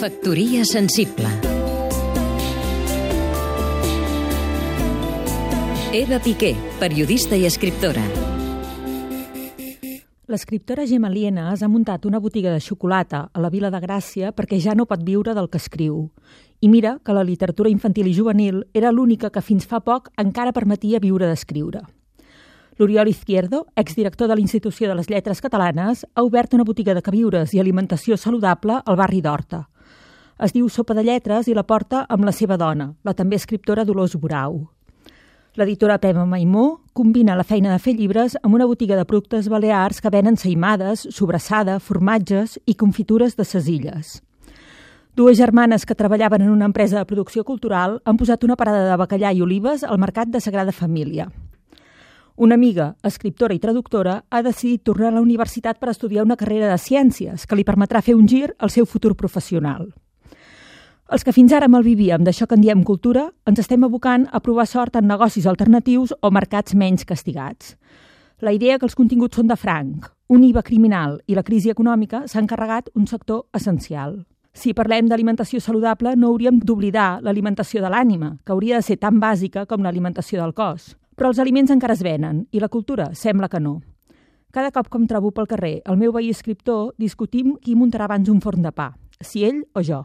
Factoria sensible Eva Piqué, periodista i escriptora. L'escriptora Gemma Lienas ha muntat una botiga de xocolata a la Vila de Gràcia perquè ja no pot viure del que escriu. I mira que la literatura infantil i juvenil era l'única que fins fa poc encara permetia viure d'escriure. L'Oriol Izquierdo, exdirector de l'Institució de les Lletres Catalanes, ha obert una botiga de queviures i alimentació saludable al barri d'Horta. Es diu Sopa de Lletres i la porta amb la seva dona, la també escriptora Dolors Borau. L'editora Pema Maimó combina la feina de fer llibres amb una botiga de productes balears que venen saimades, sobrassada, formatges i confitures de ses illes. Dues germanes que treballaven en una empresa de producció cultural han posat una parada de bacallà i olives al mercat de Sagrada Família. Una amiga, escriptora i traductora, ha decidit tornar a la universitat per estudiar una carrera de ciències que li permetrà fer un gir al seu futur professional. Els que fins ara malvivíem d'això que en diem cultura, ens estem abocant a provar sort en negocis alternatius o mercats menys castigats. La idea que els continguts són de franc, un IVA criminal i la crisi econòmica s'han carregat un sector essencial. Si parlem d'alimentació saludable, no hauríem d'oblidar l'alimentació de l'ànima, que hauria de ser tan bàsica com l'alimentació del cos. Però els aliments encara es venen i la cultura sembla que no. Cada cop que em trobo pel carrer el meu veí escriptor, discutim qui muntarà abans un forn de pa, si ell o jo.